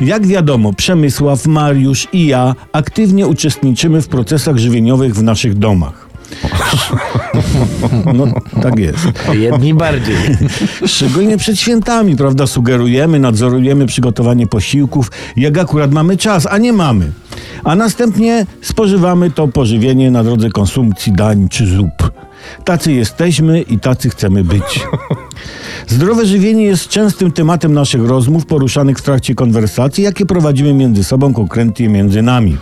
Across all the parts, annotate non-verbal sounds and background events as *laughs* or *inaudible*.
Jak wiadomo, Przemysław, Mariusz i ja aktywnie uczestniczymy w procesach żywieniowych w naszych domach. *laughs* No, tak jest. Jedni bardziej. *laughs* Szczególnie przed świętami, prawda? Sugerujemy, nadzorujemy przygotowanie posiłków, jak akurat mamy czas, a nie mamy. A następnie spożywamy to pożywienie na drodze konsumpcji dań czy zup. Tacy jesteśmy i tacy chcemy być. *laughs* Zdrowe żywienie jest częstym tematem naszych rozmów poruszanych w trakcie konwersacji, jakie prowadzimy między sobą, konkretnie między nami.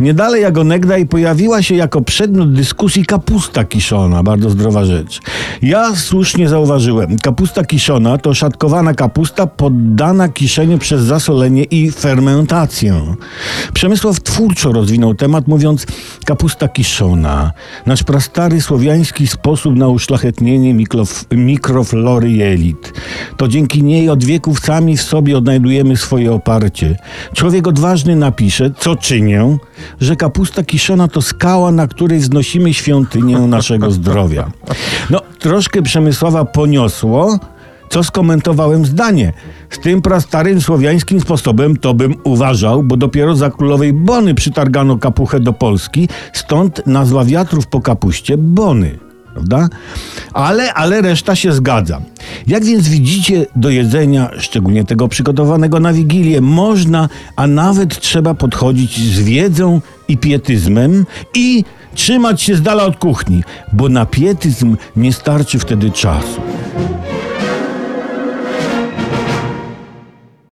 Nie dalej jak onegdaj pojawiła się jako przedmiot dyskusji kapusta kiszona, bardzo zdrowa rzecz. Ja słusznie zauważyłem, kapusta kiszona to szatkowana kapusta poddana kiszeniu przez zasolenie i fermentację. Przemysław twórczo rozwinął temat mówiąc kapusta kiszona, nasz prastary słowiański sposób na uszlachetnienie mikrof- mikroflory jelit. To dzięki niej od wieków sami w sobie odnajdujemy swoje oparcie. Człowiek odważny napisze, co czynię, że kapusta kiszona to skała, na której wznosimy świątynię naszego zdrowia. No, troszkę Przemysława poniosło, co skomentowałem zdanie. Z tym prastarym słowiańskim sposobem to bym uważał, bo dopiero za królowej Bony przytargano kapuchę do Polski, stąd nazwa wiatrów po kapuście Bony. Prawda? Ale, ale reszta się zgadza. Jak więc widzicie, do jedzenia, szczególnie tego przygotowanego na Wigilię, można, a nawet trzeba podchodzić z wiedzą i pietyzmem i trzymać się z dala od kuchni, bo na pietyzm nie starczy wtedy czasu.